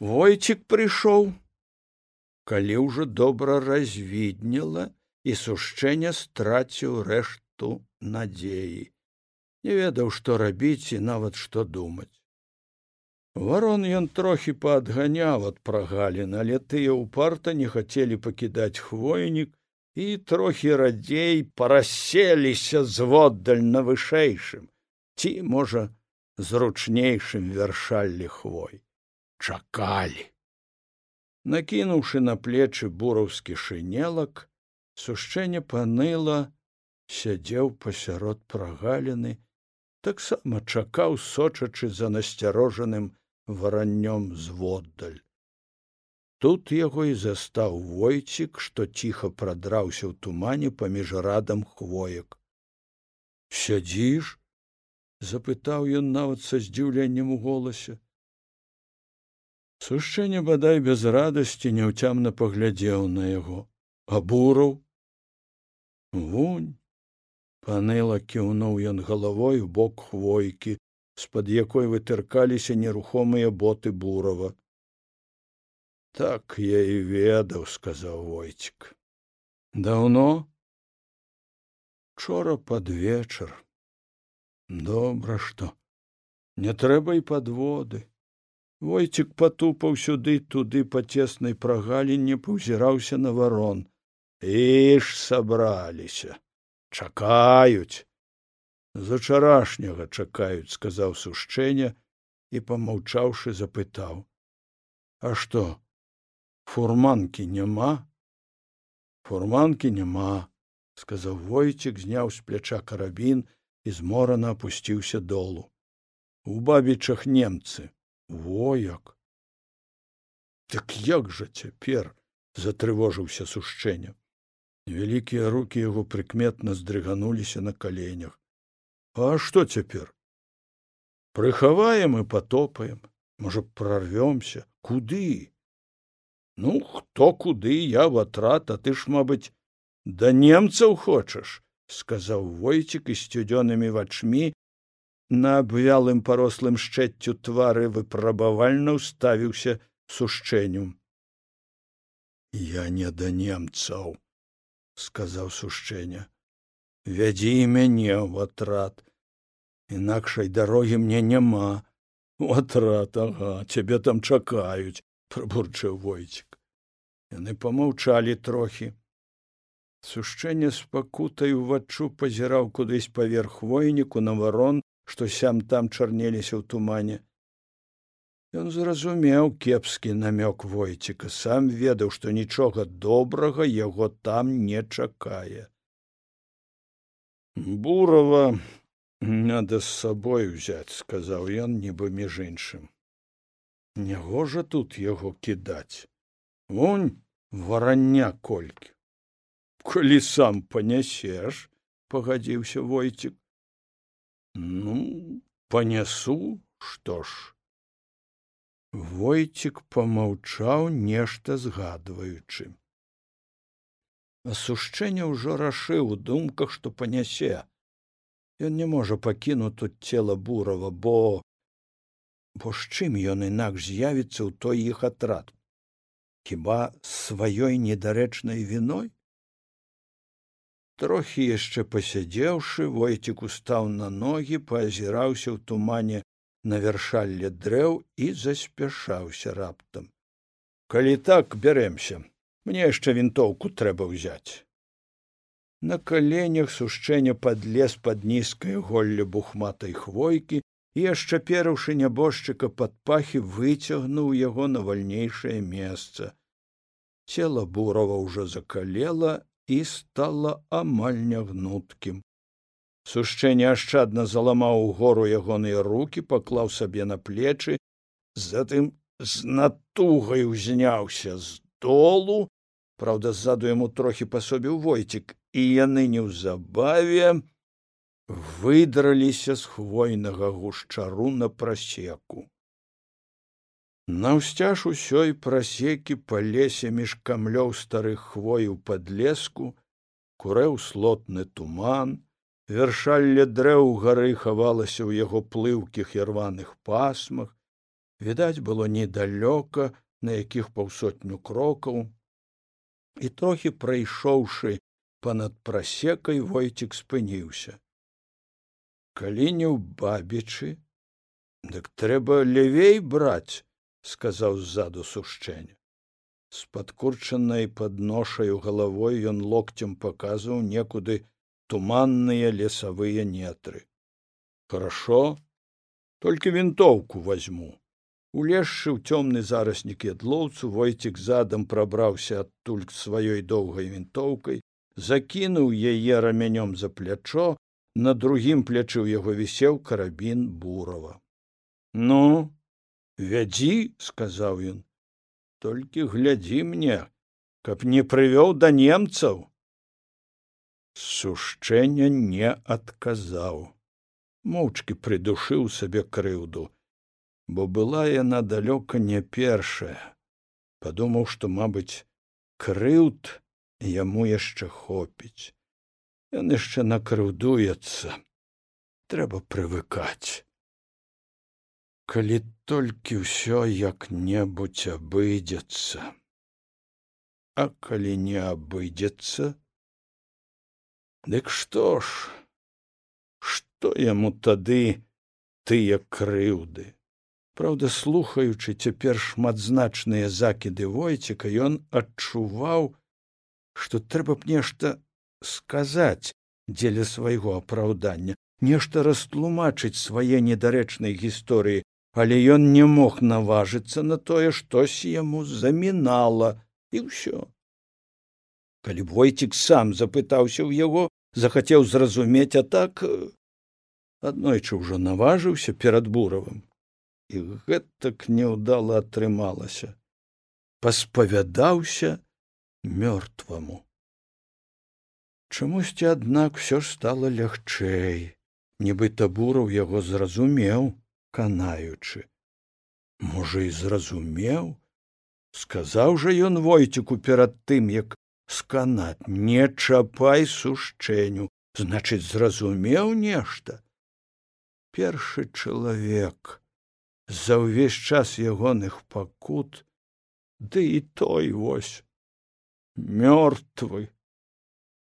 войцік прыйшоў. Калі ўжо добра развіднела і сушчэнне страціў рэшту надзеі. Не ведаў што рабіць і нават што думаць. Варон ён трохі паадганяў ад прагалін але тыя ўпарта не хацелі пакідаць хвойнік і трохі радзей параселіся зводдаль на вышэйшым ці можа зручнейшым вяршаллі хвой чакалі. Накінуўшы на плечы бураўскі шынелак сушчэнне паныла сядзеў пасярод прагаліны таксама чакаў сочачы за насцярожаным вараннём зводдаль. Тут яго і застаў войцік што ціха прадраўся ў тумане паміж радам хвоек. Сядзіш запытаў ён нават са здзіўленнем у голасе сушчэнне бадай без радасці няўцямна паглядзеў на яго. Абураў. Вунь. Паныла кіўнуў ён галавой у бок хвойкі з пад якой вытыркаліся нерухомыя боты бурава. Так я і ведаў сказаў войцік. Даўно? Учора пад вечар. Добра што. Не трэба і падводы войцік патупаў сюды туды па цеснай прагаліне паўзіраўся на варон. Іш сабраліся чакаюць! З учарашняга чакаюць сказаў сушчэння і помаўчаўшы запытаў. А што фурманкі няма? Фурманкі няма сказаў войцік зняў з пляча карабін і зморана апусціўся долу. У бабічах немцы вояк. Так як жа цяпер затрывожыўся сушчэння вялікія руки яго прыкметна здрыгануліся на каленях. А што цяпер? Прыхаваем і потопаем можа прорвёмся куды? Ну хто куды я в атрат а ты ж мабыць да немцаў хочаш сказаў войцік і сцюдзёнымі вачмі на абвялым парослым шчэццю твары выпрабавальна ўставіўся сушчэнню я не да немцаў сказаў сушчэння. Вядзі мяне ў атрат інакшай дарогі мне няма. У атрат ага цябе там чакаюць прабурчыў войцік. Яны помаўчалі трохі. Сушчэнне з пакутай уваччу пазіраў кудысь паверх хвойніку на варон што сям там чарнеліся ў тумане. Ён зразумеў кепскі намёк войціка сам ведаў што нічога добрага яго там не чакае. Бурава надо з сабой узяць сказаў ён нібы між іншым. Нягожа тут яго кідаць? Вунь варання колькі. Калі сам панясеш пагадзіўся войцік ну панясу што ж. Войцік помаўчаў нешта згадваючы. Асушчэнне ўжо рашыў у думках што панясе. Ён не можа пакінуць тут цела бурава бо бо з чым ён інакш з'явіцца ў той іх атрад? Хіба сваёй недарэчнай віной трохі яшчэ пасядзеўшы войцік устаў на ногі паазіраўся ў тумане на вяршалле дрэў і заспяшаўся раптам калі так бярэмся мне яшчэ вінтоўку трэба ўзяць. На каленях сушчэння падлез пад нізкае голле бухматай хвойкі і ашчаперыўшы нябожчыка пад пахі выцягнуў яго на вальнейшае месца. Цела бурава ўжо закалела і стала амаль нягнуткім. Сушчэнне ашчадна заламаў угору ягоныя руки паклаў сабе на плечы затым з натугай узняўся з долу. Праўда ззаду яму трохі пасобіў войцік і яны неўзабаве выдраліся з хвойнага гушчару на прасеку наўсцяж усёй прасекі па лесе між камлёў старых хвояў пад леску курэў слотны туман вяршалле дрэў гары хавалася ў яго плыўкіх ірваных пасмах. Відаць было недалёка на якіх паўсотню крокаў. І трохі прайшоўшы панад прасекай войцік спыніўся. Калі не ў бабічы дык трэба левей браць сказаў ззаду сушчэння з падкурчанай падношаю галавой ён локцем паказваў некуды туманныя лесавыя нетры хорошо толькі вінтоўку возьму улезшы ў цёмны зараснік ядлоўцу войцік задам прабраўся адтуль к сваёй доўгай вінтоўкай закінуў яе рамянём за плячо на другім плячы ў яго вісеў карабін бурава ну вядзі сказаў ён толькі глядзі мне каб не прывёў да немцаў сушчэння не адказаў. Моўчкі прыдушыў сабе крыўду бо была яна далёка не першая. Падумаў што мабыць крыўд яму яшчэ хопіць. Ён яшчэ накрыўдуецца трэба прывыкаць калі толькі ўсё як-небудзь абыдзецца. А калі не абыдзецца дык што ж? Што яму тады тыя крыўды? Праўда слухаючы цяпер шматзначныя закіды войціка ён адчуваў што трэба б нешта сказаць дзеля свайго апраўдання нешта растлумачыць свае недарэчнай гісторыі але ён не мог наважыцца на тое штось яму замінала і ўсё. Калі войцік сам запытаўся ў яго захацеў зразумець а так аднойчы ўжо наважыўся перад буравым і гэтак няўдала атрымалася паспавядаўся мёртваму. Чамусьці аднак усё ж стала лягчэй нібыта бураў яго зразумеў канаючы. Можа і зразумеў. Сказаў жа ён войціку перад тым як сканаць не чапай сушчэню значыць зразумеў нешта першы чалавек за ўвесь час ягоных пакут ды і той вось мёртвы.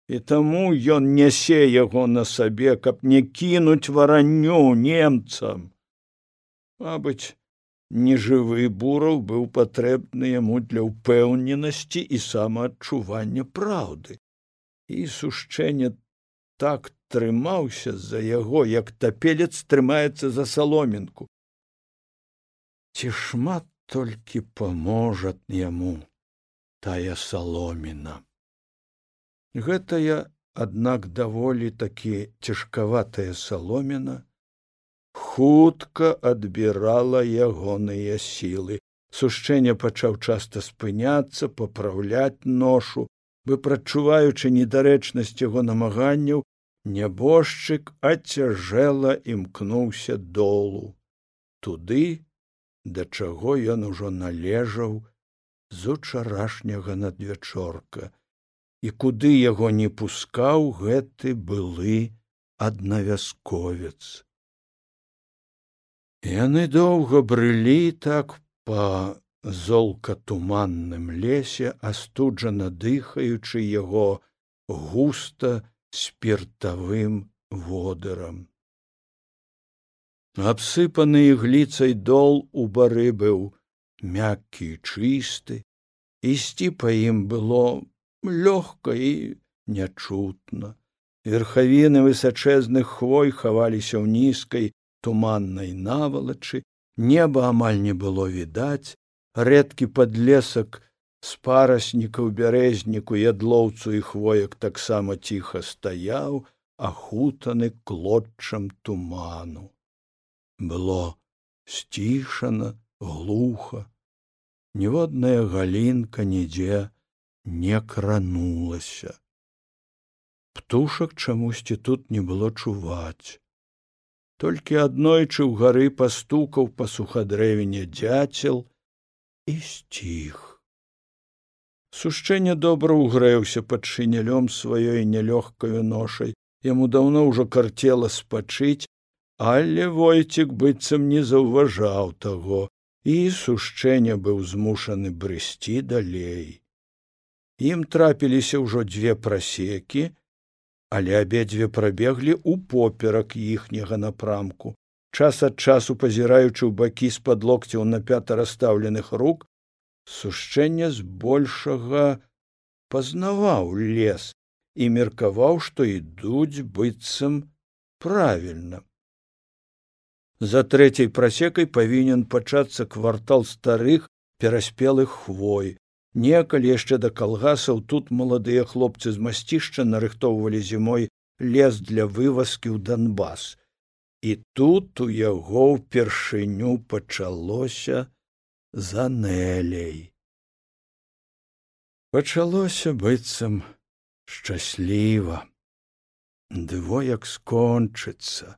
І таму ён нясе яго на сабе каб не кінуць варанню немцам мабыць нежывы бураў быў патрэбны яму для ўпэўненасці і самаадчування праўды. І сушчэнне так трымаўся за яго як тапелец трымаецца за саломінку. Ці шмат толькі паможа яму тая саломіна? Гэтая аднак даволі такі цяжкаватая саломіна хутка адбірала ягоныя сілы. Сушчэнне пачаў часта спыняцца папраўляць ношу. Бы прачуваючы недарэчнасць яго намаганняў нябожчык ацяжэла імкнуўся долу. Туды да чаго ён ужо належаў з учарашняга надвячорка. І куды яго не пускаў гэты былы аднавязковец яны доўга брылі так па золка-туманным лесе астуджана дыхаючы яго густа спіртавым водарам абсыпаны ігліцай дол у бары быў мяккі чысты ісці па ім было лёгка і нячутна. Верхавіны высачэзных хвой хаваліся ў нізкай туманнай навалачы неба амаль не было відаць рэдкі падлесак з параснікаў бярэзніку ядлоўцу і хвоек таксама ціха стаяў ахутаны клотчам туману. Было сцішана глуха ніводная галінка нідзе не кранулася. Птушак чамусьці тут не было чуваць толькі аднойчы ў гары пастукаў па сухадрэвіне дзяцел і сціх сушчэнне добра ўгрэўся пад шынялём сваёй нялёгкаю ношай яму даўно ўжо карцела спачыць але войцік быццам не заўважаў таго і сушчэння быў змушаны брысці далей. Ім трапіліся ўжо дзве прасекі, але абедзве прабеглі ў поперак іхняга напрамку. Час ад часу пазіраючы ў бакі з-пад локцяў на пята расстаўленых рук, сушчэнне збольшага пазнаваў лес і меркаваў, што ідуць быццам правільна. За трэцяй прасекай павінен пачацца квартал старых пераспелых хвой, некалі яшчэ да калгасаў тут маладыя хлопцы з масцішча нарыхтоўвалі зімой лес для вывазкі ў донбас і тут у яго ўпершыню пачалося за нелей пачалося быццам шчасліва. Дво як скончыцца.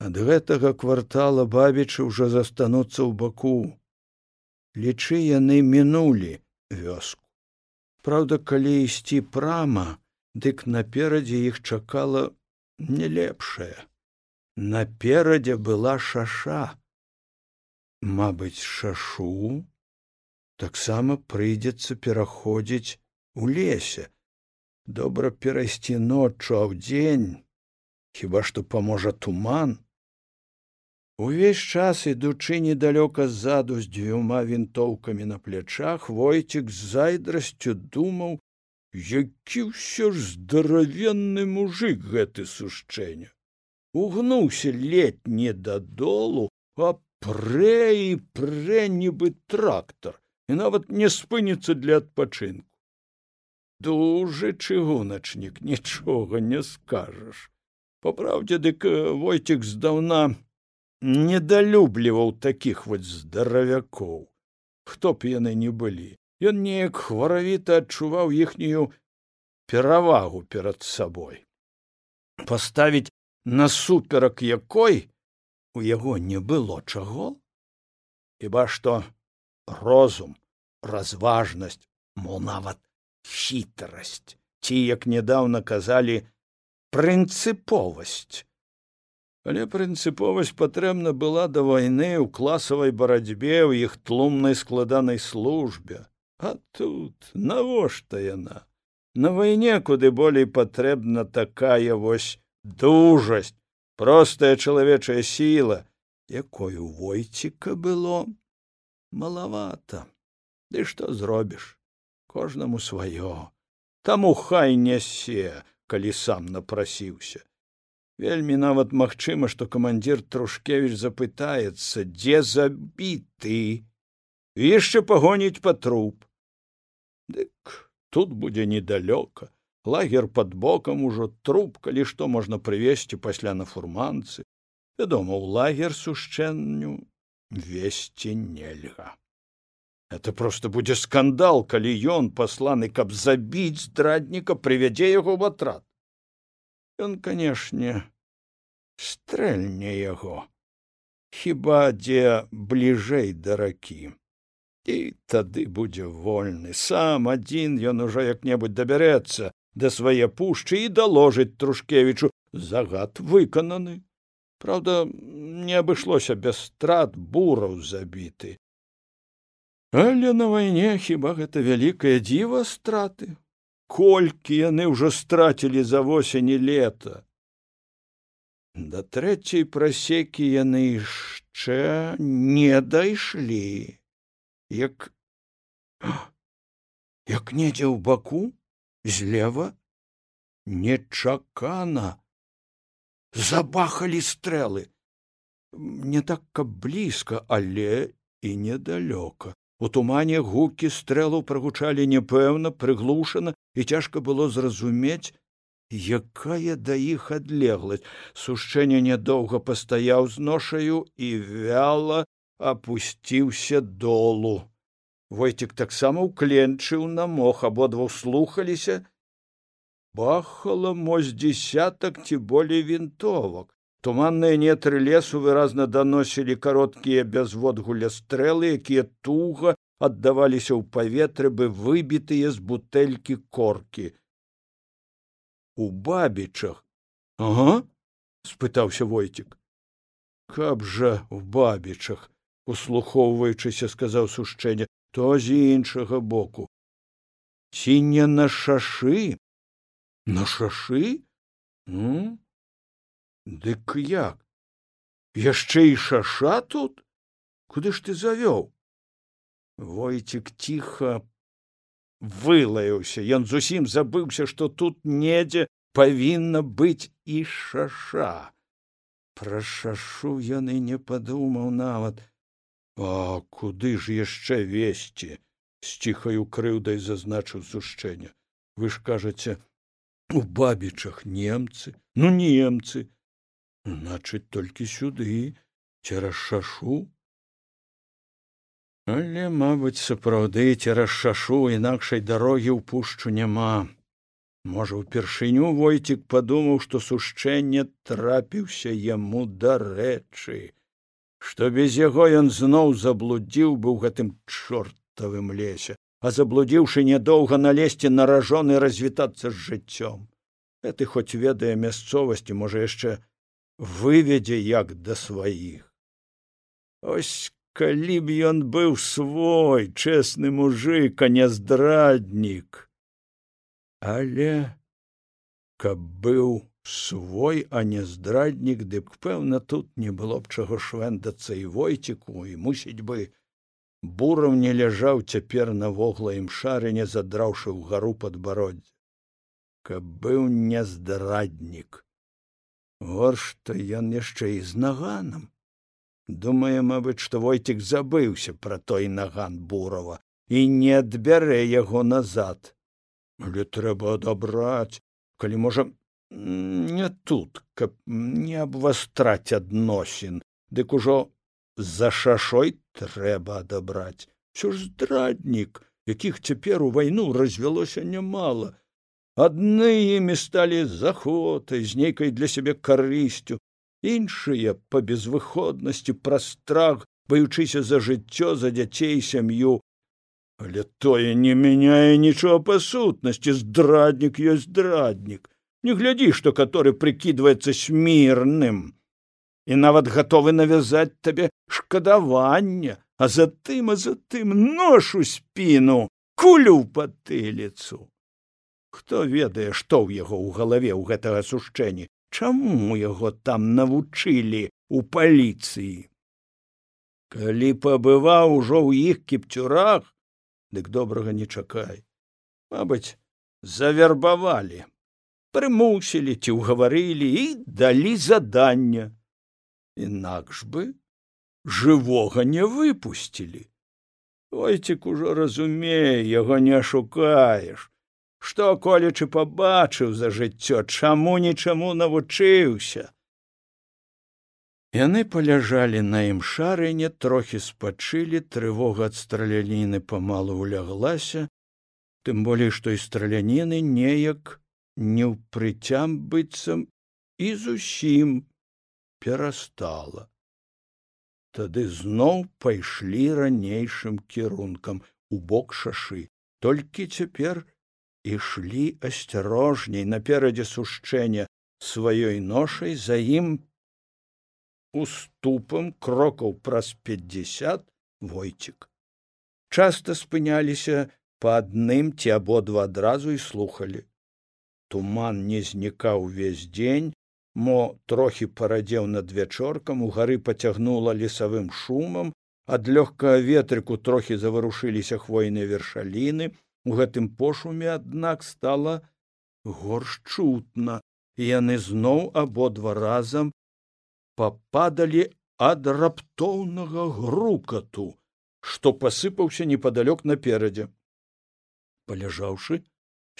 Ад гэтага квартала бабічы ўжо застануцца ў баку лічы яны мінулі вёску. Праўда калі ісці прама дык наперадзе іх чакала не лепшае. Наперадзе была шаша. Мабыць шашу таксама прыйдзецца пераходзіць у лесе. Добра перайсці ноччу а ўдзень хіба што паможа туман Увесь час ідучы недалёка ззаду з дзвюма вінтоўкамі на плячах войцік з зайдрасцю думаў які ўсё ж здаравенны мужик гэты сушчэння угнуўся летні дадолу а прэ і прэ нібы трактар і нават не спыніцца для адпачынку. Дужы чыгуначнік нічога не скажаш. Па праўдзе дык войцік здаўна недалюбліваў такіх вот здаравякоў хто б яны не былі ён неяк хваравіта адчуваў іхнюю перавагу перад сабой паставіць насуперак якой у яго не было чаго хіба што розум разважнасць мо нават хітрасць ці як нядаўна казалі прынцыповасць але прынцыповасць патрэбна была да вайны ў класавай барацьбе ў іх тлумнай складанай службе. А тут навошта яна? На вайне куды болей патрэбна такая вось дужасць простая чалавечая сіла якой у войціка было малавата. Ды што зробіш? Кожнаму сваё. Таму хай нясе калі сам напрасіўся вельмі нават магчыма што камандзір трушкевич запытаецца дзе забіты. Яшчэ пагоніць па труп дык тут будзе недалёка. Лагер под бокам ужо труп калі што можна прывесці пасля на фурманцы. Вядома ў лагер сушчэнню весці нельга. Это просто будзе скандал калі ён пасланы каб забіць здрадніка прывядзе яго в атрад Ён, канешне, стрэльне яго, хіба дзе бліжэй да ракі. І тады будзе вольны сам адзін ён ужо як-небудзь дабярэцца да свае пушчы і даложыць трушкевічу загад выкананы. Праўда, не абышлося без страт бураў забіты. Але на вайне хіба гэта вялікае дзіва страты колькі яны ўжо страцілі за восень і лета да трэцяй прасекі яны яшчэ не дайшлі як як недзе ў баку злева нечакана забахалі стрэлы. Не так каб блізка але і недалёка У тумане гукі стрэлу прагучалі няпэўна, прыглушана і цяжка было зразумець, якая да іх адлегласць. Сушчэнне нядоўга пастаяў з ношаю і вяла апусціўся долу. Войцік таксама ўкленчыў на мох, абодва слухаліся. Бахала мось дзесятак ці болей вінтовак туманныя нетры лесу выразна даносілі кароткія бязводгуля стрэлы якія туга аддаваліся ў паветры бы выбітыя з бутэлькі коркі у бабічах ага спытаўся войцік каб жа в бабічах услухоўваючыся сказаў сушчэнне то з іншага боку ці не на шашы на шашы? Ну дык як? Яшчэ і шаша тут? Куды ж ты завёў? Войцік ціха вылаяўся. Ён зусім забыўся што тут недзе павінна быць і шаша. Пра шашу і не падумаў нават. А куды ж яшчэ весці? З ціхаю крыўдай зазначыў сушчэння вы ж кажаце у бабічах немцы. Ну немцы значыць толькі сюды цераз шашу але мабыць сапраўды цераз шашу інакшай дарогі ў пушчу няма. Можа упершыню войцік падумаў што сушчэнне трапіўся яму дарэчы што без яго ён зноў заблудзіў быў гэтым чортавым лесе а заблудзіўшы нядоўга налезці наражоны развітацца з жыццём. Гэты хоць ведае мясцовасці можа яшчэ выведзе як да сваіх. Ось калі б ён быў свой чэсны мужик а не здраднік. Але каб быў свой а не здраднік дык пэўна тут не было б чаго швендацца і войціку і мусіць бы бурам не ляжаў цяпер на воглаім шарыне задраўшы ў гару падбароддзе. Каб быў не здраднік горш то ён яшчэ і з наганам. Думае мабыць што войцік забыўся пра той наган бурова і не адбярэ яго назад. Але трэба адабраць калі можа не тут каб не абвастраць адносін дык ужо за шашой трэба адабраць. Що ж здраднік якіх цяпер у вайну развялося нямала адны імі сталі захотай з нейкай для сябе карысцю іншыя па безвыходнасці пра страх баючыся за жыццё за дзяцей сям'ю але тое не мяняе нічога па сутнасці здраднік ёсць здраднік не глядзі што который прыкідваецца смірным і нават гатовы навязаць табе шкадаванне а затым а затым ношу спіну кулю патыліцу хто ведае што ў яго ў галаве ў гэтага сушчэнні чаму яго там навучылі у паліцыі? Калі пабываў ужо ў іх кіпцюрах дык добрага не чакай. Мабыць завербавалі прымусілі ці ўгаварылі і далі задання. Інакш бы жывога не выпусцілі. Ойцік ужо разумее яго не ашукаеш што колечы пабачыў за жыццё чаму нічаму навучыўся? Яны паляжалі на ім шарыне трохі спачылі трывога ад страляніны памалу уляглася тым болей што і страляніны неяк не ў прыцям быццам і зусім перастала. Тады зноў пайшлі ранейшым кірункам у бок шашы. Толькі цяпер ішлі асцярожней наперадзе сушчэння сваёй ношай за ім уступам крокаў праз пятьдесят войцік. Часта спыняліся па адным ці абодва адразу і слухалі. Туман не знікаў увесь дзень мо трохі парадзеў над вячоркам у гары пацягнула лесавым шумам ад лёгкага ветрыку трохі заварушыліся хвойныя вершаліны у гэтым пошуме аднак стала горш чутна і яны зноў абодва разам пападалі ад раптоўнага грукату што пасыпаўся непадалёк наперадзе. Паляжаўшы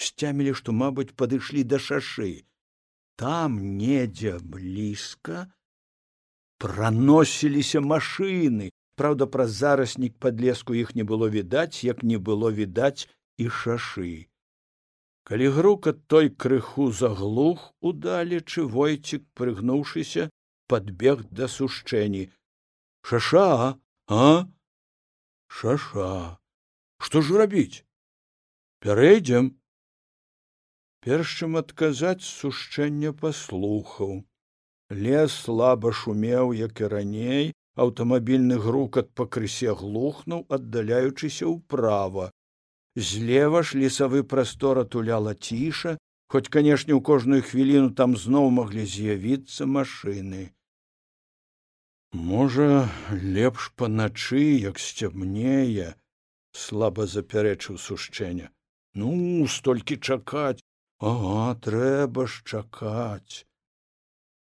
сцямілі што мабыць падышлі да шашы. Там недзе блізка праносіліся машыны. Праўда праз зараснік падлеску іх не было відаць як не было відаць і шашы. Калі грукат той крыху заглух удалечы войцік прыгнуўшыся подбег да сушчэнні шаша а? Шаша што ж рабіць? Пярэйдзем перш чым адказаць сушчэння паслухаў. Лес слаба шумеў як і раней аўтамабільны грукат пакрысе глухнуў аддаляючыся ўправа злева ж лесавы прастор атуляла ціша хоць канешне ў кожную хвіліну там зноў маглі з'явіцца машыны можа лепш паначы як сцямнее слаба запярэчыў сушчэння. Ну столькі чакаць ага трэба ж чакаць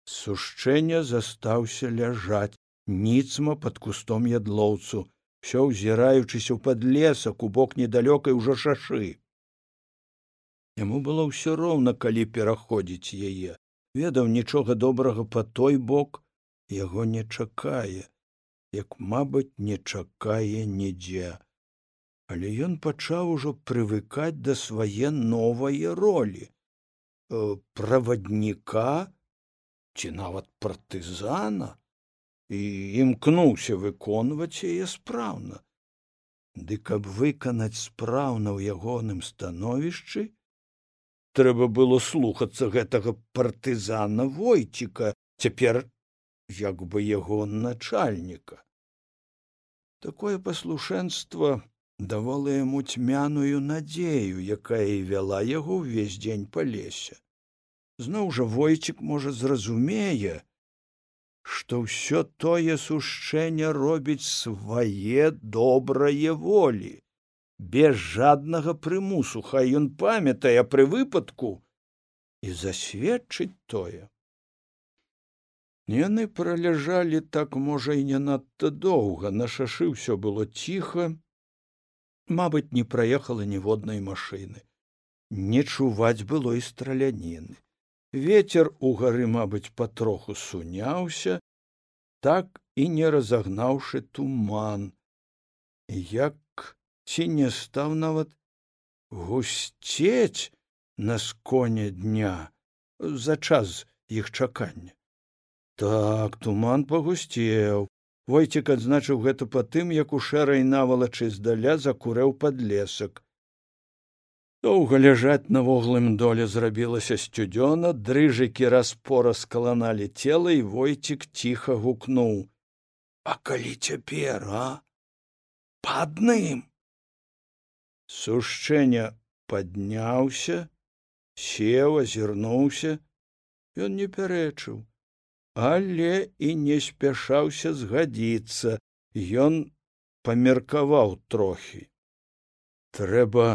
сушчэння застаўся ляжаць ніцма пад кустом ядлоўцу все ўзіраючыся ў падлесак у бок недалёкай ужо шашы. Яму было ўсё роўна калі пераходзіць яе. Ведаў нічога добрага па той бок яго не чакае як мабыць не чакае нідзе. Але ён пачаў ужо прывыкаць да свае новае ролі э, правадніка ці нават партызана і імкнуўся выконваць яе спраўна. Ды каб выканаць спраўна ў ягоным становішчы трэба было слухацца гэтага партызана войціка цяпер як бы яго начальніка. Такое паслушэнства давала яму цьмяную надзею якая і вяла яго ўвесь дзень па лесе. Зноў жа войцік можа зразумее што ўсё тое сушчэнне робіць свае добрае волі. Без жаднага прымусу хай ён памятае пры выпадку і засведчыць тое. Яны праляжалі так можа і не надта доўга. На шашы ўсё было ціха. Мабыць не праехала ніводнай машыны. Не чуваць было і страляніны Вецер у гары, мабыць, патроху суняўся, так і не разагнаўшы туман, як ці не стаў нават гусцець на сконе дня за час іх чакання. Так туман пагусцеў. Войцік адзначыў гэта па тым, як у шэрай навалачы здаля закурэў падлесак. Доўга ляжаць на воглым доле зрабілася сцюдзёна, дрыжыкі распора скаланалі цела і войцік ціха гукнуў: « А калі цяпер, а па адным. Сушчэння падняўся, сеў, азірнуўся, Ён не пярэчыў, але і не спяшаўся згадзіцца, Ён памеркаваў трохі. Трэба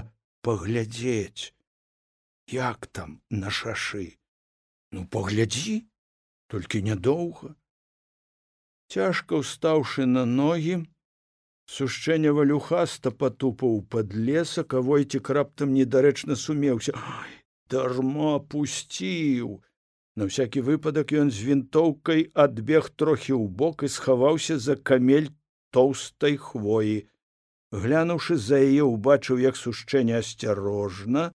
паглядзець як там на шашы. Ну паглядзі толькі нядоўга. Цяжка ўстаўшы на ногі сушчэння валюхаста патупаў пад лесак а войцік раптам недарэчна сумеўся. Дарма пусціў на всякі выпадак ён з вінтоўкай адбег трохі ў бок і схаваўся за камель тоўстай хвоі глянуўшы за яе убачыў як сушчэнне асцярожна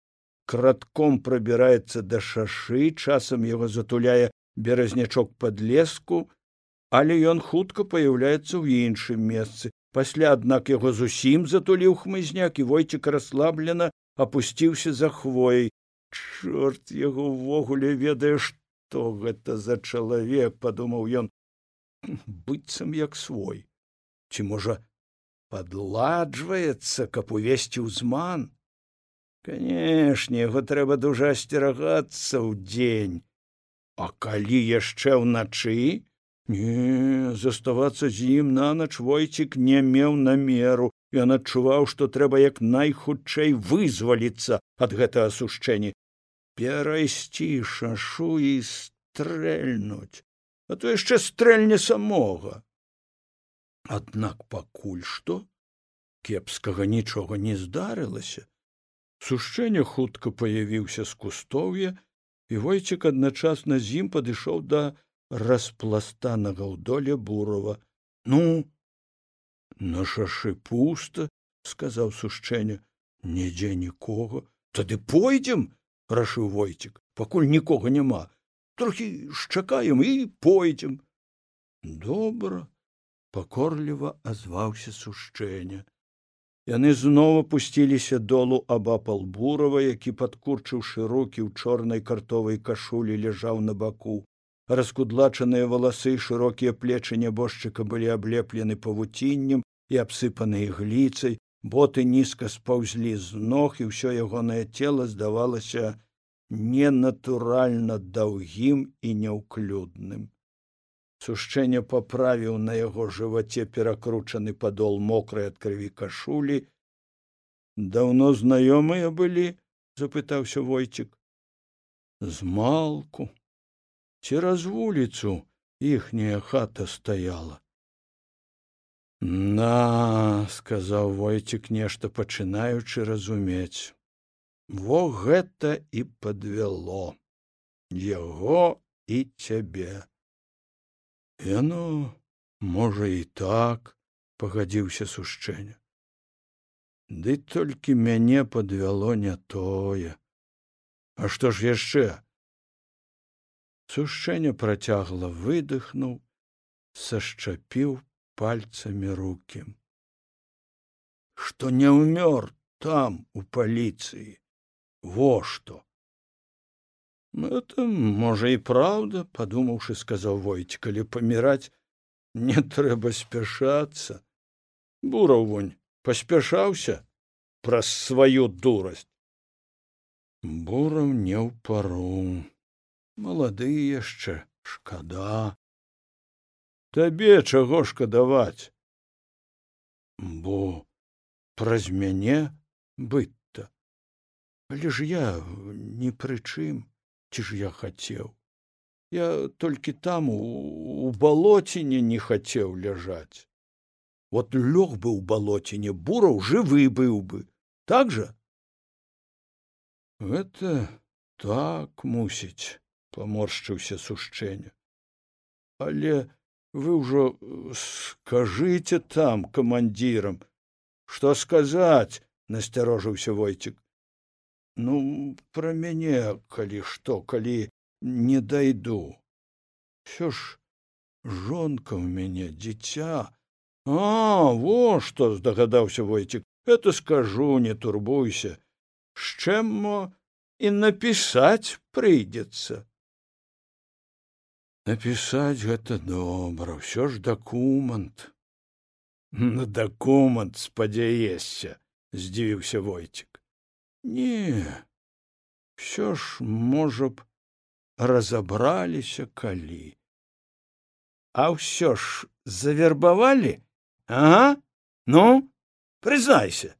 кратком прабіраецца да шашы часам яго затуляе беразнячок падлеску але ён хутка паяўляецца ў іншым месцы. Пасля аднак яго зусім затуліў хмызняк і войцік расслаблена апусціўся за хвоей чорт яго ўвогуле ведае што гэта за чалавек падумаў ён. Быццам як свой. Ці можа падладжваецца каб увесці ўзман. Канешне яго трэба дужа асцерагацца ў дзень. А калі яшчэ ўначы? Не заставацца з ім нанач войцік не меў намеру. Ён адчуваў што трэба як найхутчэй вызваліцца ад гэтага сушчэння перайсці шашу і стрэльнуць. А то яшчэ стрэльне самога аднак пакуль што кепскага нічога не здарылася. Сушчэнне хутка паявіўся з кустоўя і войцік адначасна з ім падышоў да распластанага ў доле бурова ну на шашы пуста сказаў сушчэнне нідзе нікога тады пойдзем рашыў войцік пакуль нікога няма. Трохі шчакаем і пойдзем. Добра пакорліва азваўся сушчэння яны зноў апусціліся долу абапал бурава які падкурчыўшы рукі ў чорнай картовай кашулі ляжаў на баку. Раскудлачаныя валасы шырокія плечы нябожчыка былі аблеплены павуціннем і абсыпаныя гліцай. Боты нізка спаўзлі з ног і ўсё ягонае цело здавалася ненатуральна даўгім і няўклюдным сушчэнне паправіў на яго жываце перакручаны падол мокрай ад крыві кашулі. Даўно знаёмыя былі запытаўся войцік. Змалку. Цераз вуліцу іхняя хата стаяла на сказаў войцік нешта пачынаючы разумець во гэта і подвяло яго і цябе яно можа і так пагадзіўся сушчэння ды толькі мяне подвяло не тое. А што ж яшчэ? Сушчэнне працягла выдыхнуў сашчапіў пальцамі руки што не ўмёр там у паліцыі. Во што это можа і праўда падумаўшы сказаў войць калі паміраць не трэба спяшацца бураўвунь паспяшаўся праз сваю дурасць бураў не ў пару малады яшчэ шкада табе чаго шкадаваць бо праз мяне быць-то але ж я ні пры чым ці ж я хацеў я толькі там у у балоціне не хацеў ляжаць вот лёг бы ў балоціне бураў жывы быў бы. Так жа гэта так мусіць паморшчыўся сушчэння але вы ўжо скажыце там камандзірам што сказаць насцярожыўся войцік ну пра мяне калі што калі не дайду все ж жонка ў мяне дзіця а во што здагадаўся войцік это скажу не турбуйся. З чым мо і напісаць прыйдзецца напісаць гэта добра ўсё ж дакумент на дакумент спадзяешся здзівіўся войцік не все ж можа б разабраліся калі а ўсё ж завербавалі ага ну прызнайся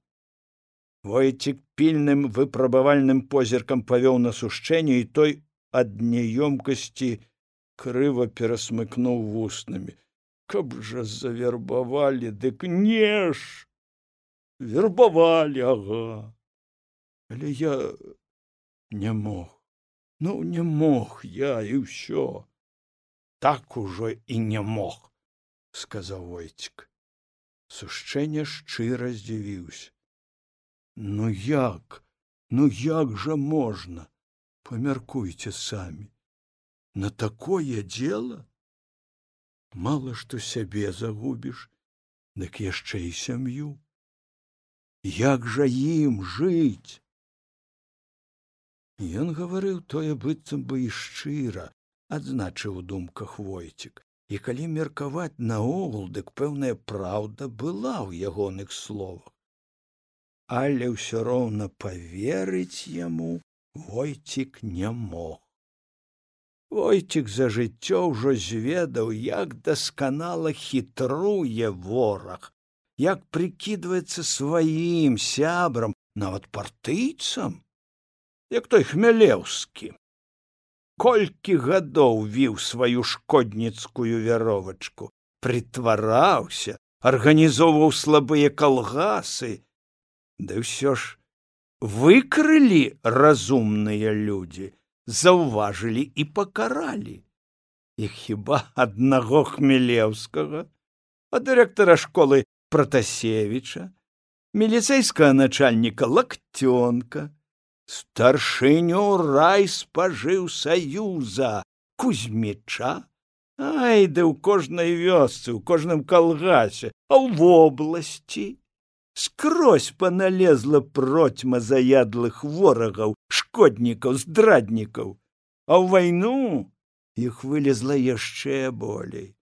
войцік пільным выпрабавальным позіркам павёў на сушчэнне і той ад няёмкасці крыва перасмыкнуў вуснамі каб жа завербавалі дык не ж! Вербавалі ага але я не мог? Ну не мог я і ўсё так ужо і не мог сказаў войцік сушчэнне шчыра здзівіўся. Ну як ну як жа можна? Памяркуйце самі. На такое дело мало што сябе загубіш дык яшчэ і сям'ю. Як жа ім жыць ён гаварыў тое быццам бы і шчыра адзначыў у думках войцік. І калі меркаваць наогул дык пэўная праўда была ў ягоных словах. Але ўсё роўна поверыць яму войцік не мог. Войцік за жыццё ўжо зведаў, як дасканала хітруе вораг, як прыкідваецца сваім сябрам, нават партыйцам, як той хмялеўскі. Колькі гадоў віў сваю шкодніцкую вяровачку, прытвараўся, арганізоўваў слабыя калгасы, ды ўсё ж выкрылі разумныя людзі заўважылі і пакаралі. Іх хіба аднаго хмелеўскага а дырэктара школы пратасевіча міліцэйскага начальніка лакцёнка старшыню рай спажыў саюза кузьміча. Ай да ў кожнай вёсцы ў кожным калгасе а ў вобласці. Скрозь паналезла процьма заядлых ворагаў шкоднікаў здраднікаў. А ў вайну іх вылезла яшчэ болей.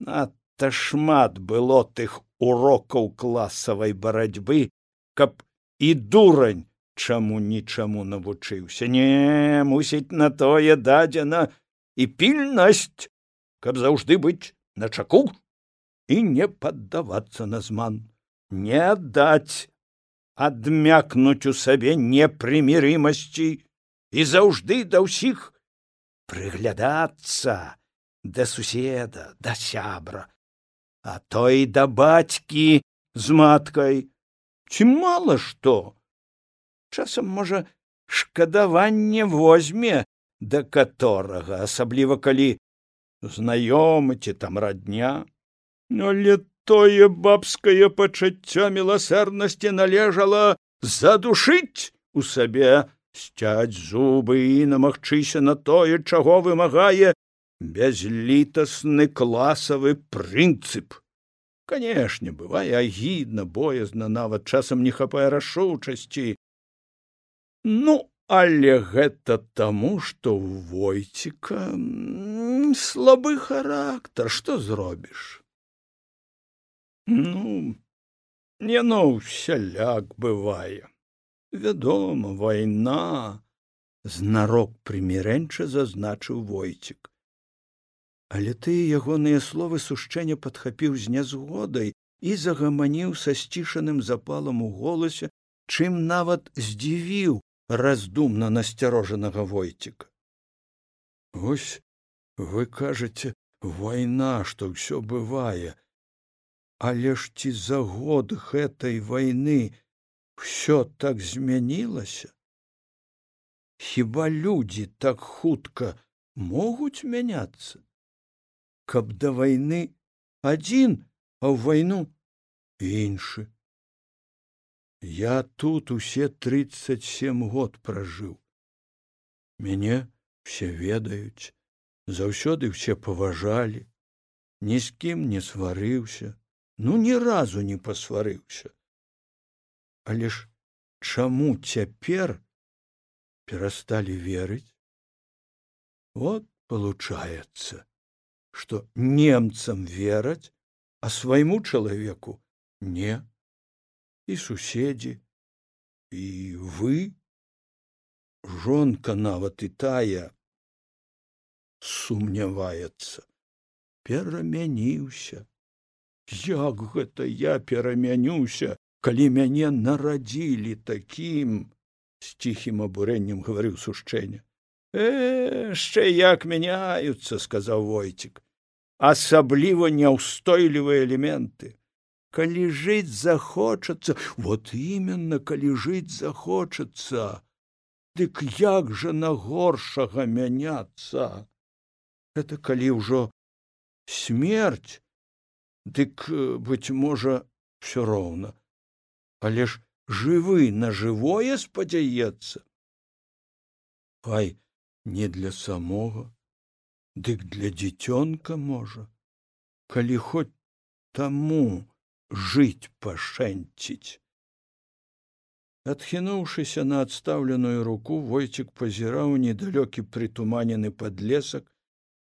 Надта шмат было тых урокаў класавай барацьбы каб і дурань чаму нічаму навучыўся. Не мусіць на тое дадзена і пільнасць каб заўжды быць на чаку і не паддавацца на зман. Не аддаць адмякнуць у сабе непрымірымасці і заўжды да ўсіх прыглядацца да суседа да сябра а то і да бацькі з маткай. Ці мала што часам можа шкадаванне возьме да каторага асабліва калі знаёмы ці там радня. Але тое бабскае пачуццё міласэрнасці належала задушыць у сабе сцяць зубы і намагчыся на тое чаго вымагае бязлітасны класавы прынцып. Канешне бывае агідна боязна нават часам не хапае рашучасці ну але гэта таму што ў войціка слабы характар. Што зробіш? Ну яно ўсяляк бывае. Вядома вайна. Знарок прымірэнча зазначыў войцік але ты ягоныя словы сушчэння падхапіў з нязгодай і загаманіў са сцішаным запалам у голасе чым нават здзівіў раздумна насцярожанага войціка ось вы кажаце вайна што ўсё бывае. Але ж ці за год гэтай вайны ўсё так змянілася? Хіба людзі так хутка могуць мяняцца? Каб да вайны адзін а ў вайну іншы я тут усе тридцать семь год пражыў. Мяне все ведаюць заўсёды все паважалі ні з кім не сварыўся ну ні разу не пасварыўся. Але ж чаму цяпер перасталі верыць? Вот получается что немцам вераць а свайму чалавеку не і суседзі і вы жонка нават і тая сумняваецца перамяніўся як гэта я перамянюся калі мяне нарадзілі такім з ціхім абурэннем гаварыў сушчэння. Яшчэ э, як мяняюцца сказаў войцік асабліва няўстойлівыя элементы калі жыць захочацца вот именно калі жыць захочацца дык як жа на горшага мяняцца? Это калі ўжо смерць дык э, быць можа все роўна. Але ж жывы на жывое спадзяецца. Ай не для самога дык для дзіцёнка можа. Калі хоць таму жыць пашэнціць адхінуўшыся на адстаўленую руку войцік пазіраў недалёкі прытуманены падлесак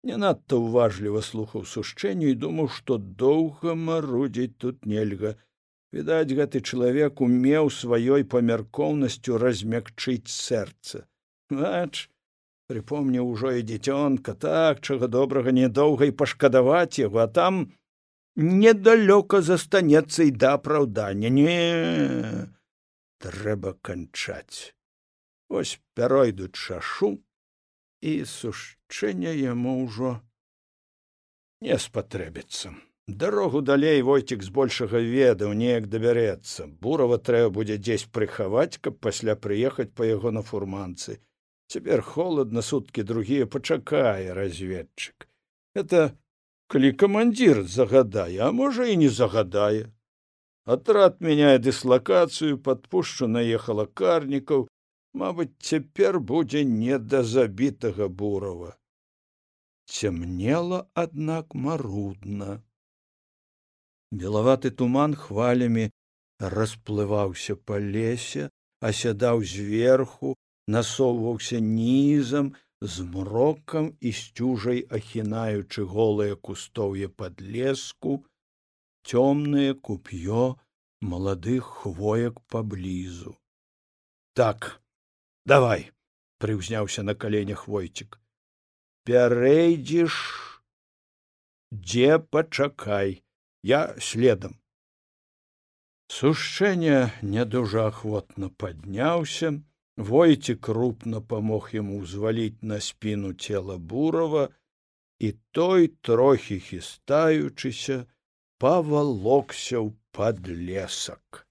не надта ўважліва слухаў сушчэнню і думаў што доўга марудзіць тут нельга. Відаць гэты чалавек умеў сваёй памяркоўнасцю размякчыць сэрца бач прыпомніў ужо і дзіцёнка так чага добрага нядоўга і пашкадаваць яго а там недалёка застанецца і да апраўдання не трэба канчаць ось пяройдуць шашу і сушчэння яму ўжо не спатрэбіцца дарогу далей войцік збольшага ведаў неяк дабярэцца бурава трэба будзе дзесь прыхаваць каб пасля прыехаць па яго на фурманцы цяпер холодна суткі другія пачакае разведчык это калі камандзір загадае а можа і не загадае. Атрад мяняе дыслакацыю падпушчу наехала карнікаў. Мабыць цяпер будзе не да забітага бурава. Цямнела аднак марудна. Белаваты туман хвалямі расплываўся па лесе асядаў зверху насоўваўся нізам змрокам і сцюжай ахінаючы голыя кустоўе пад леску цёмнае куп'ё маладых хвоек паблізу. Так давай прыўзняўся на каленях войцік. Пярэйдзіш дзе пачакай я следам сушчэнне не дужа ахвотна падняўся войці крупна памог яму ўзваліць на спіну цела бурава і той трохі хістаючыся павалокся ў падлесак